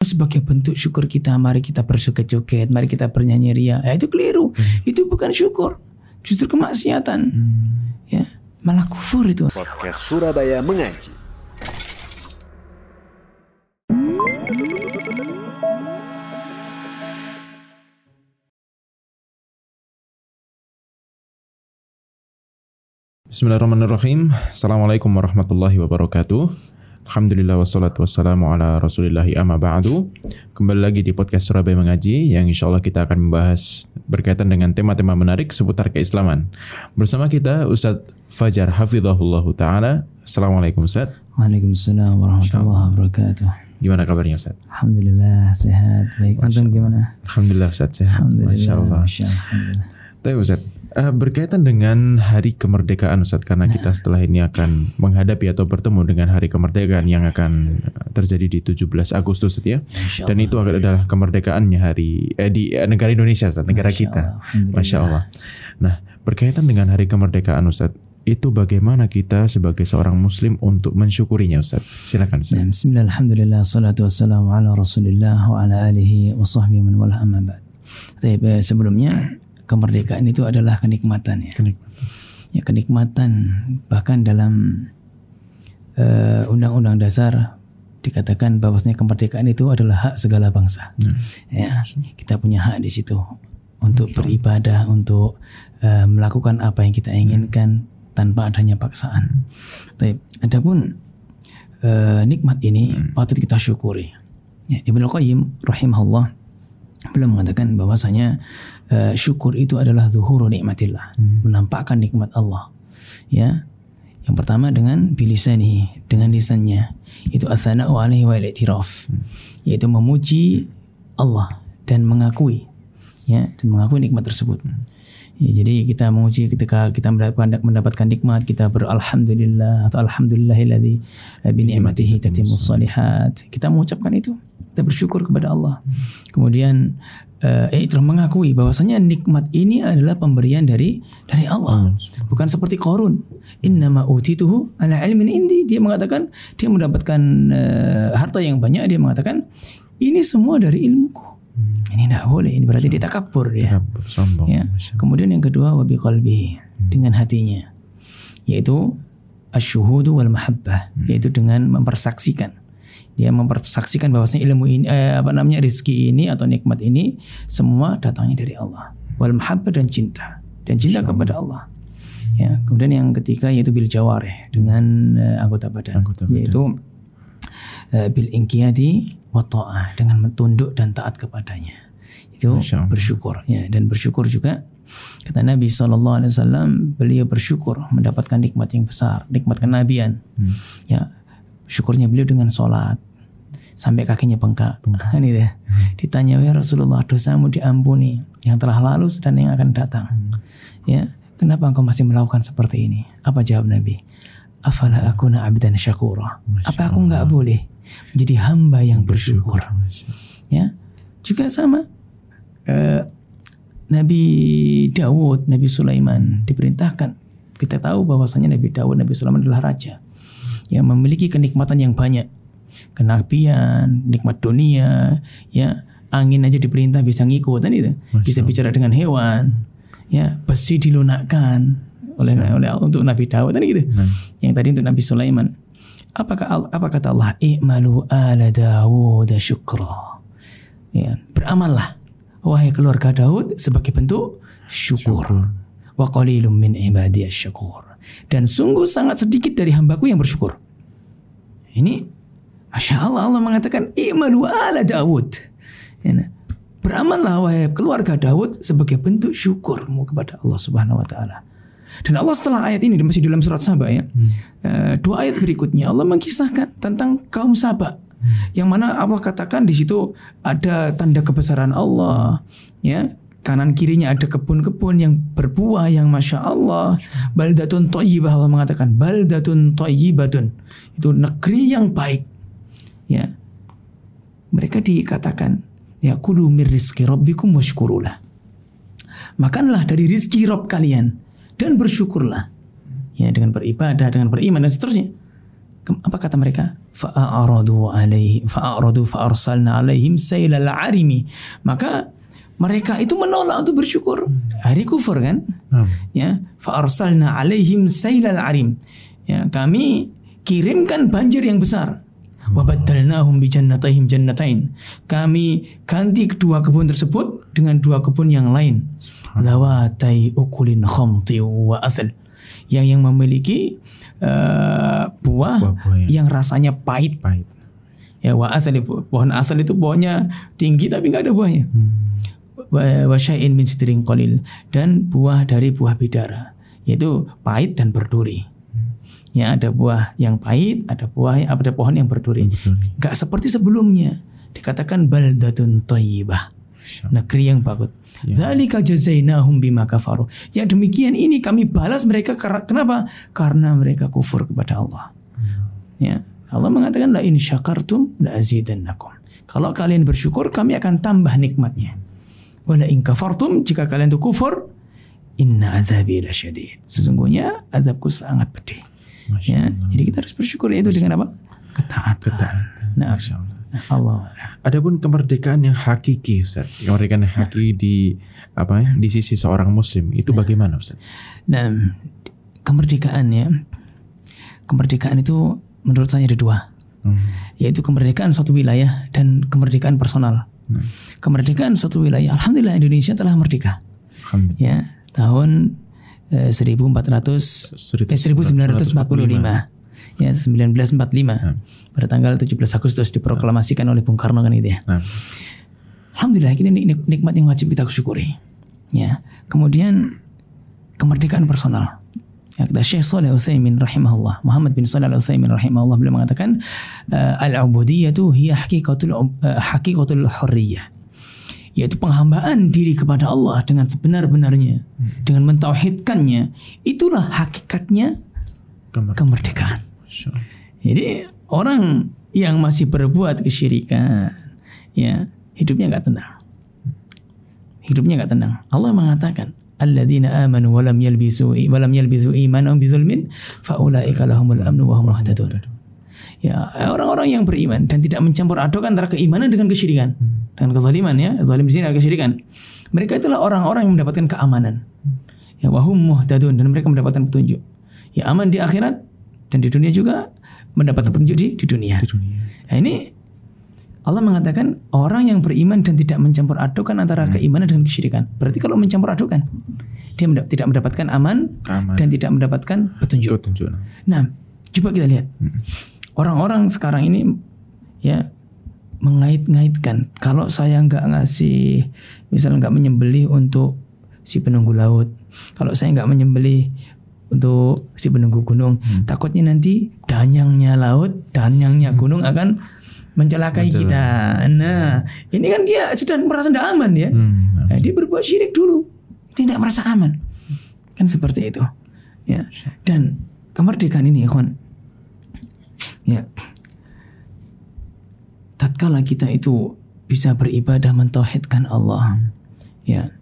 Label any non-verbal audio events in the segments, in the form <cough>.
sebagai bentuk syukur kita mari kita berjoget-joget mari kita bernyanyi ria ya, itu keliru itu bukan syukur justru kemaksiatan ya malah kufur itu Podcast Surabaya Mengaji. Bismillahirrahmanirrahim. Assalamualaikum warahmatullahi wabarakatuh. Alhamdulillah wassalatu wassalamu ala rasulillahi amma ba'du. Kembali lagi di podcast Surabaya Mengaji yang insya Allah kita akan membahas berkaitan dengan tema-tema menarik seputar keislaman. Bersama kita Ustadz Fajar Hafizahullah Ta'ala. Assalamualaikum Ustadz. Waalaikumsalam warahmatullahi wabarakatuh Gimana kabarnya Ustadz? Alhamdulillah sehat baik antum gimana Alhamdulillah Ustadz sehat. Alhamdulillah Masya Allah. Masya Allah. Tapi Ustadz, eh, berkaitan dengan hari kemerdekaan Ustadz, karena kita setelah ini akan menghadapi atau bertemu dengan hari kemerdekaan yang akan terjadi di 17 Agustus ya. Dan itu adalah kemerdekaannya hari eh, di eh, negara Indonesia Ustadz, negara Masya kita. Allah. Masya Allah. Nah, berkaitan dengan hari kemerdekaan Ustadz, itu bagaimana kita sebagai seorang muslim untuk mensyukurinya Ustadz? Silakan Ustadz. Ya, Bismillah, Alhamdulillah, salatu wassalamu ala rasulillah wa ala alihi wa sahbihi man wala amma ba'd. Tapi eh, sebelumnya kemerdekaan itu adalah kenikmatan ya. Kenikmatan. Ya kenikmatan bahkan dalam eh, undang-undang dasar dikatakan bahwasanya kemerdekaan itu adalah hak segala bangsa. Ya, kita punya hak di situ untuk beribadah, untuk eh, melakukan apa yang kita inginkan tanpa adanya paksaan. Tapi adapun eh, nikmat ini patut kita syukuri. Ya, Ibnu Qayyim rahimahullah beliau mengatakan bahwasanya eh, syukur itu adalah zuhuru nikmatillah, menampakkan nikmat Allah. Ya. Yang pertama dengan bilisani, dengan lisannya. Itu atsana'u alaihi wa i'tiraf. Yaitu memuji Allah dan mengakui ya dan mengakui nikmat tersebut. Ya, jadi kita memuji ketika kita mendapatkan mendapatkan nikmat kita beralhamdulillah atau alhamdulillahilladzi bi ni'matihi tatimmus salihat. Kita mengucapkan itu. Kita bersyukur kepada Allah. Kemudian eh itu mengakui bahwasanya nikmat ini adalah pemberian dari dari Allah. Bukan seperti Qarun. Innama utituhu ala ilmin indi. Dia mengatakan dia mendapatkan eh, harta yang banyak dia mengatakan ini semua dari ilmuku. Ini tidak boleh. Ini berarti dia takabur. Takabur, sombong. Ya. Kemudian yang kedua wabi qalbi dengan hatinya. Yaitu asyuhudu wal mahabbah, yaitu dengan mempersaksikan. Dia mempersaksikan bahwasanya ilmu ini eh, apa namanya rezeki ini atau nikmat ini semua datangnya dari Allah. Wal mahabbah dan cinta dan cinta kepada Allah. Ya, kemudian yang ketiga yaitu bil jawareh dengan eh, anggota badan, Anggota badan. yaitu eh, bil inqiyadi wa ta'ah dengan tunduk dan taat kepadanya. Itu bersyukur ya dan bersyukur juga kata Nabi sallallahu alaihi wasallam beliau bersyukur mendapatkan nikmat yang besar, nikmat kenabian. Hmm. Ya, syukurnya beliau dengan sholat sampai kakinya bengkak. Ini deh. Ditanya ya Rasulullah dosamu diampuni yang telah lalu dan yang akan datang. Ya, kenapa engkau masih melakukan seperti ini? Apa jawab Nabi? Afala akuna abdan syakura. Apa aku nggak boleh menjadi hamba yang bersyukur? Ya juga sama Eh, Nabi Dawud Nabi Sulaiman diperintahkan kita tahu bahwasanya Nabi Dawud Nabi Sulaiman adalah raja yang memiliki kenikmatan yang banyak kenabian nikmat dunia ya angin aja diperintah bisa ngikut kan itu. Bisa bicara dengan hewan ya besi dilunakkan oleh oleh untuk Nabi Dawud kan gitu. Yang tadi untuk Nabi Sulaiman. Apakah apa kata Allah? I'malu ala Dawud syukra. Ya beramallah. Wahai keluarga Daud sebagai bentuk syukur, wa qalilum min ibadiyas syakur. Dan sungguh sangat sedikit dari hambaku yang bersyukur. Ini masya Allah Allah mengatakan i'malu ala Daud Ya, nah. beramallah wahai keluarga Daud sebagai bentuk syukurmu kepada Allah Subhanahu wa taala dan Allah setelah ayat ini masih dalam surat Saba ya. eh, dua ayat berikutnya Allah mengisahkan tentang kaum Saba. Yang mana Allah katakan di situ ada tanda kebesaran Allah, ya. Kanan kirinya ada kebun-kebun yang berbuah yang masya Allah. Baldatun toyibah Allah mengatakan baldatun toyibatun itu negeri yang baik, ya. Mereka dikatakan ya kudu mir rizki rabbikum washkurulah. Makanlah dari rizki Rob kalian dan bersyukurlah. Ya dengan beribadah, dengan beriman dan seterusnya. Apa kata mereka? Fa'aradu alaihi fa'aradu fa'arsalna alaihim sailal arimi. Maka mereka itu menolak untuk bersyukur. Hari kufur kan? Naam. Ya, fa'arsalna alaihim sailal arim. Ya, kami kirimkan banjir yang besar. Wa baddalnahum bi jannatayhim jannatain. Kami ganti kedua kebun tersebut dengan dua kebun yang lain. Zawatai ukulin khamti wa asal. Yang yang memiliki eh, buah, Buah-buah yang yang- rasanya pahit. Pahit. Ya wa asal itu pohon asal itu pohonnya tinggi tapi nggak ada buahnya. Syai'in min sidrin qalil dan buah dari buah bidara yaitu pahit dan berduri. Ya ada buah yang pahit, ada buah ada pohon yang berduri. Berduri. Nggak seperti sebelumnya. Dikatakan baldatun thayyibah. Negeri yang bagus. Dzalika jazainahum bima kafaru. Yang demikian ini kami balas mereka karena kenapa? Karena mereka kufur kepada Allah. Ya. Allah mengatakan la in syakartum la azidannakum. Kalau kalian bersyukur kami akan tambah nikmatnya. Wala in kafartum jika kalian itu kufur inna azabi lasyadid. Sesungguhnya azabku sangat pedih. Masya Ya. Jadi kita harus bersyukur yaitu dengan apa? Ketaatan. Nah, Masya Allah. nah, Allah. Adapun kemerdekaan yang hakiki, Ustaz. Kemerdekaan yang hakiki di apa ya? Di sisi seorang muslim itu bagaimana, Ustaz? Nah, kemerdekaan ya. Kemerdekaan itu menurut saya ada dua. Hmm. Yaitu kemerdekaan suatu wilayah dan kemerdekaan personal. Nah, Kemerdekaan suatu wilayah. Alhamdulillah Indonesia telah merdeka. Alhamdulillah. Ya, tahun eh, 1400 Seribu- eh, 1945. Ya, 1945. Pada tanggal 17 Agustus diproklamasikan oleh Bung Karno kan gitu ya. Nah, Alhamdulillah kita nik- nik- nikmat yang wajib kita syukuri. Ya. Kemudian kemerdekaan personal. Ya, kata Syekh Saleh Utsaimin rahimahullah, Muhammad bin Saleh Utsaimin rahimahullah beliau mengatakan eh, al-ubudiyatu hiya haqiqatul eh, haqiqatul hurriyah. Yaitu penghambaan diri kepada Allah dengan sebenar-benarnya, dengan mentauhidkannya, itulah hakikatnya kemerdekaan. Jadi orang yang masih berbuat kesyirikan, ya hidupnya nggak tenang. Hidupnya nggak tenang. Allah mengatakan, "Alladzina amanu wa lam yalbisu wa lam yalbisu imanahum bizulmin, faulaika lahumul amnu wa hum muhtadun." Ya, orang-orang yang beriman dan tidak mencampur adukkan antara keimanan dengan kesyirikan. Dengan kezaliman ya, zalim di sini adalah kesyirikan. Mereka itulah orang-orang yang mendapatkan keamanan. Ya, wahum muhtadun dan mereka mendapatkan petunjuk. Ya, aman di akhirat dan di dunia juga mendapatkan petunjuk di, di dunia. Di dunia. Nah, ini Allah mengatakan orang yang beriman dan tidak mencampur adukan antara keimanan dengan kesyirikan. Berarti kalau mencampur adukan, dia mendap- tidak mendapatkan aman Keamanan. dan tidak mendapatkan petunjuk. Petunjuk. Nah, coba kita lihat. Orang-orang sekarang ini ya mengait-ngaitkan kalau saya nggak ngasih misalnya nggak menyembelih untuk si penunggu laut kalau saya nggak menyembelih untuk si penunggu gunung takutnya nanti danyangnya laut danyangnya gunung akan mencelakai kita nah ini kan dia sedang merasa tidak aman ya Hmm. Nah, dia berbuat syirik dulu. Dia tidak merasa aman. Kan seperti itu. Ya. Dan kemerdekaan ini, kawan. Ya. Tatkala kita itu bisa beribadah mentauhidkan Allah, ya,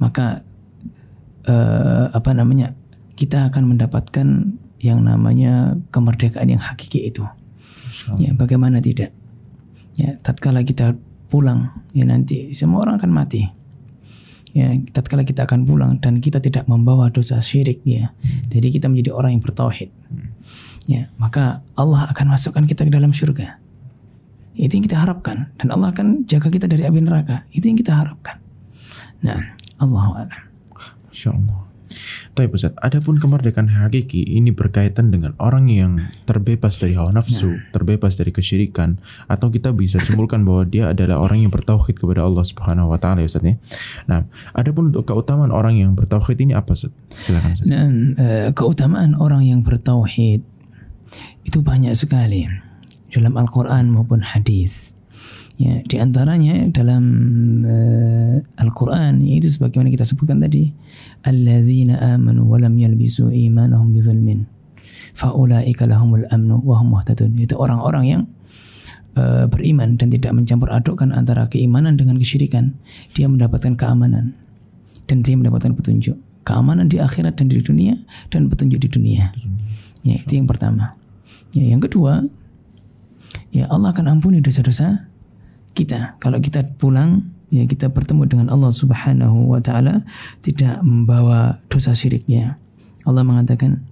maka eh, apa namanya? Kita akan mendapatkan yang namanya kemerdekaan yang hakiki itu. Ya, bagaimana tidak? Ya, tatkala kita pulang, ya nanti semua orang akan mati. Ya, tatkala kita akan pulang dan kita tidak membawa dosa syirik ya. Jadi kita menjadi orang yang bertauhid. Ya, maka Allah akan masukkan kita ke dalam surga. Itu yang kita harapkan dan Allah akan jaga kita dari api neraka. Itu yang kita harapkan. Nah, Allahu a'lam. Masya Allah. Tapi Ustaz, adapun kemerdekaan hakiki ini berkaitan dengan orang yang terbebas dari hawa nafsu, terbebas dari kesyirikan, atau kita bisa <coughs> simpulkan bahwa dia adalah orang yang bertauhid kepada Allah Subhanahu wa taala ya Ustaz ya. Nah, adapun untuk keutamaan orang yang bertauhid ini apa Ustaz? Silakan Ustaz. Dan eh, keutamaan orang yang bertauhid itu banyak sekali dalam Al-Quran maupun hadis. Ya, di antaranya dalam eh, Al-Quran yaitu sebagaimana kita sebutkan tadi, alladzina amanu wa lam yalbisu imanahum bizulmin faulaika lahumul amnu wa hum muhtadun. Itu orang-orang yang eh, beriman dan tidak mencampur adukkan antara keimanan dengan kesyirikan. Dia mendapatkan keamanan dan dia mendapatkan petunjuk. Keamanan di akhirat dan di dunia dan petunjuk di dunia. Ya, itu yang pertama. Ya, yang kedua, ya Allah akan ampuni dosa-dosa kita. Kalau kita pulang, ya kita bertemu dengan Allah Subhanahu wa taala tidak membawa dosa syiriknya. Allah mengatakan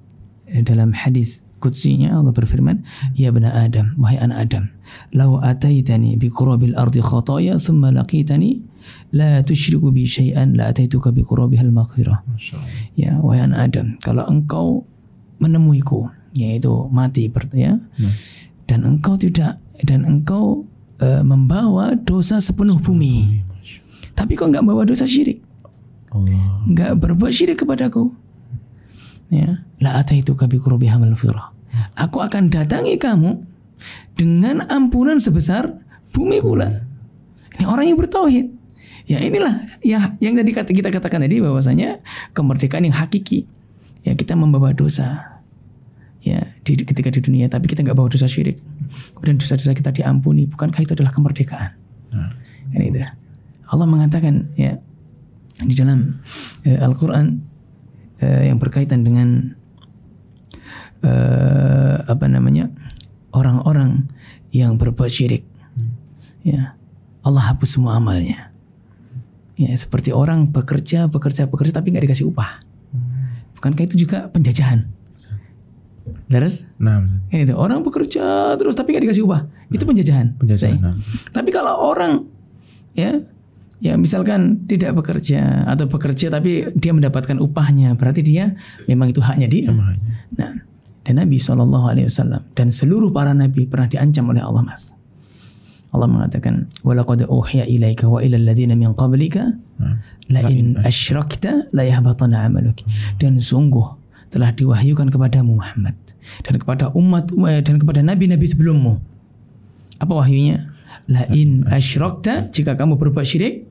eh, dalam hadis kutsinya Allah berfirman, "Ya bani Adam, wahai anak Adam, law ataitani bi qurabil ardi khataya thumma laqitani la tusyriku bi syai'an la ataituka bi qurabihal maghfirah." Ya, wahai anak Adam, kalau engkau menemuiku, yaitu mati ya, dan engkau tidak dan engkau eh, membawa dosa sepenuh bumi, tapi kau nggak bawa dosa syirik, Allah. nggak berbuat syirik kepadaku, ya, la ataitu kabi kurobihamal firah. Aku akan datangi kamu dengan ampunan sebesar bumi pula. Ini orang yang bertauhid. Ya inilah ya yang tadi kata kita katakan tadi bahwasanya kemerdekaan yang hakiki. Ya kita membawa dosa. Di, ketika di dunia tapi kita nggak bawa dosa syirik. Kemudian dosa-dosa kita diampuni. Bukankah itu adalah kemerdekaan? Ini itu. Allah mengatakan ya di dalam eh, Al-Qur'an eh, yang berkaitan dengan eh, apa namanya orang-orang yang berbuat syirik ya Allah hapus semua amalnya ya seperti orang bekerja bekerja bekerja tapi nggak dikasih upah bukankah itu juga penjajahan Laras Nah, ini tuh orang bekerja terus tapi nggak dikasih upah itu penjajahan penjajahan. Say. tapi kalau orang ya ya misalkan tidak bekerja atau bekerja tapi dia mendapatkan upahnya berarti dia memang itu haknya dia Makanya. Nah, dan Nabi Shallallahu Alaihi Wasallam dan seluruh para nabi pernah diancam oleh Allah mas. Allah mengatakan, "Walaqad uhiya ilaika wa ilal ladzina min qablika la in asyrakta la yahbatanna 'amaluk." Dan sungguh telah diwahyukan kepadamu Muhammad dan kepada umat eh, dan kepada nabi-nabi sebelummu. Apa wahyunya? La in asyrakta jika kamu berbuat syirik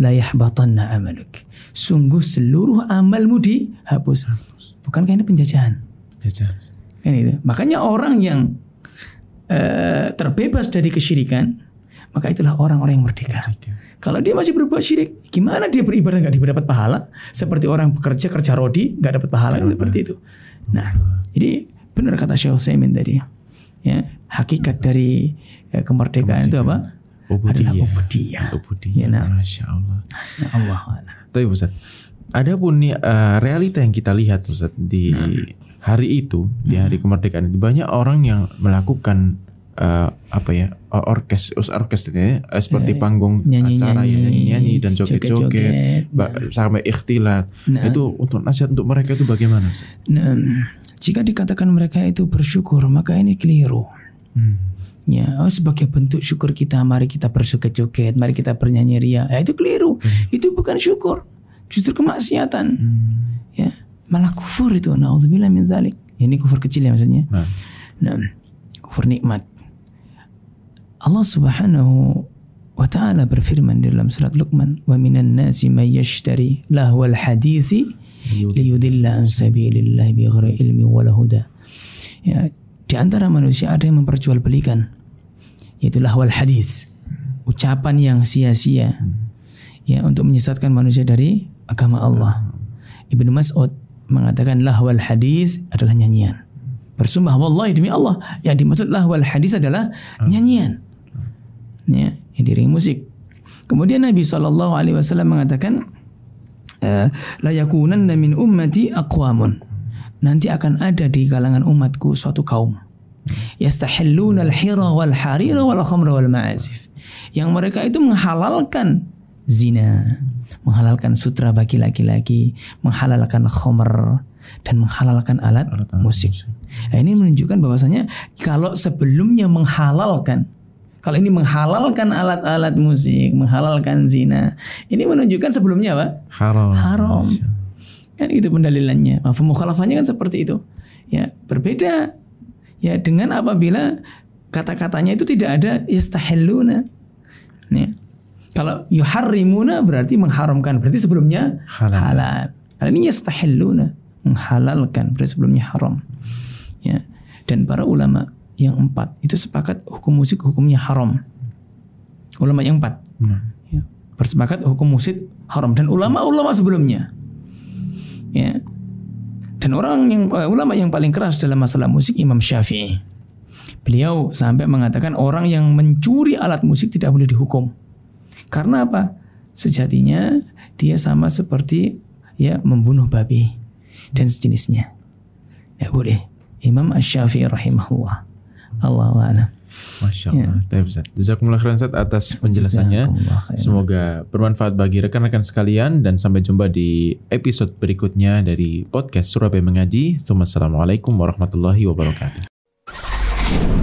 la yahbatanna 'amaluk. Sungguh seluruh amalmu dihapus. Bukankah ini penjajahan? Jajan. Kan itu. Makanya orang yang eh, terbebas dari kesyirikan, maka itulah orang-orang yang merdeka. Kalau dia masih berbuat syirik, gimana dia beribadah nggak dapat pahala? Seperti orang bekerja kerja rodi nggak dapat pahala kan seperti itu. Nah, jadi benar kata Syekh Utsaimin tadi. Ya, hakikat dari eh, kemerdekaan, itu apa? Adalah Ubudiyah. ubudiyah. Ubudiyah. Ya, nah. Masya Allah. Ya Allah. Tapi Ustaz, ada pun nih eh, realita yang kita lihat Ustaz di hari itu, di hari kemerdekaan itu banyak orang yang melakukan eh, apa ya orkes us- orkes ya, eh, seperti panggung Nyanyi-nyanyi, acara ya nyanyi-nyanyi dan joget-joget ba- sampai ikhtilat. Itu untuk nasihat untuk mereka itu bagaimana? Nah, jika dikatakan mereka itu bersyukur, maka ini keliru. Hmm. Ya, oh, sebagai bentuk syukur kita, mari kita berjoget-joget, mari kita bernyanyi ria. Ya, itu keliru. Itu bukan syukur, justru kemaksiatan. Ya, malah kufur itu. Nauzubillah min dzalik. Ini kufur kecil ya maksudnya. Nah, Nah, kufur nikmat. Allah Subhanahu wa taala berfirman di dalam surat Luqman, "Wa minan nasi may yashtari lahwal hadithi liyudilla an sabilillah bighairi ilmi wala huda." Ya, di antara manusia ada yang memperjualbelikan yaitu lahwal hadis, ucapan yang sia-sia. Ya, untuk menyesatkan manusia dari agama Allah. Ibnu Mas'ud mengatakan lahwal hadis adalah nyanyian. Bersumpah wallahi demi Allah, yang dimaksud lahwal hadis adalah nyanyian. Ya, diiringi musik. Kemudian Nabi Shallallahu alaihi wasallam mengatakan eh, la yakunanna min ummati aqwamun. Nanti akan ada di kalangan umatku suatu kaum yastahilluna al-hira wal harira wal khamra wal ma'azif. Yang mereka itu menghalalkan zina, menghalalkan sutra bagi laki-laki, menghalalkan khamr dan menghalalkan alat, Alat-alat musik. Nah, ini menunjukkan bahwasanya kalau sebelumnya menghalalkan kalau ini menghalalkan alat-alat musik, menghalalkan zina, ini menunjukkan sebelumnya apa? haram. Haram. Kan itu pendalilannya. Mafhum mukhalafahnya kan seperti itu. Ya, berbeda ya dengan apabila kata-katanya itu tidak ada yastahilluna. Ya. Kalau yuharrimuna berarti mengharamkan, berarti sebelumnya Halal. halal. Kalau ini yastahilluna, menghalalkan, berarti sebelumnya haram. Ya. Dan para ulama yang empat itu sepakat hukum musik hukumnya haram. Ulama yang empat ya, bersepakat hukum musik haram dan ulama-ulama sebelumnya ya dan orang yang eh, ulama yang paling keras dalam masalah musik Imam Syafi'i. Beliau sampai mengatakan orang yang mencuri alat musik tidak boleh dihukum. Karena apa? Sejatinya dia sama seperti ya membunuh babi dan sejenisnya. Ya boleh. Imam Asy-Syafi'i rahimahullah. Allah a'lam. Masya Allah. Ya. Jazakumullah khairan Ustaz atas penjelasannya. Semoga bermanfaat bagi rekan-rekan sekalian dan sampai jumpa di episode berikutnya dari podcast Surabaya Mengaji. Assalamualaikum warahmatullahi wabarakatuh.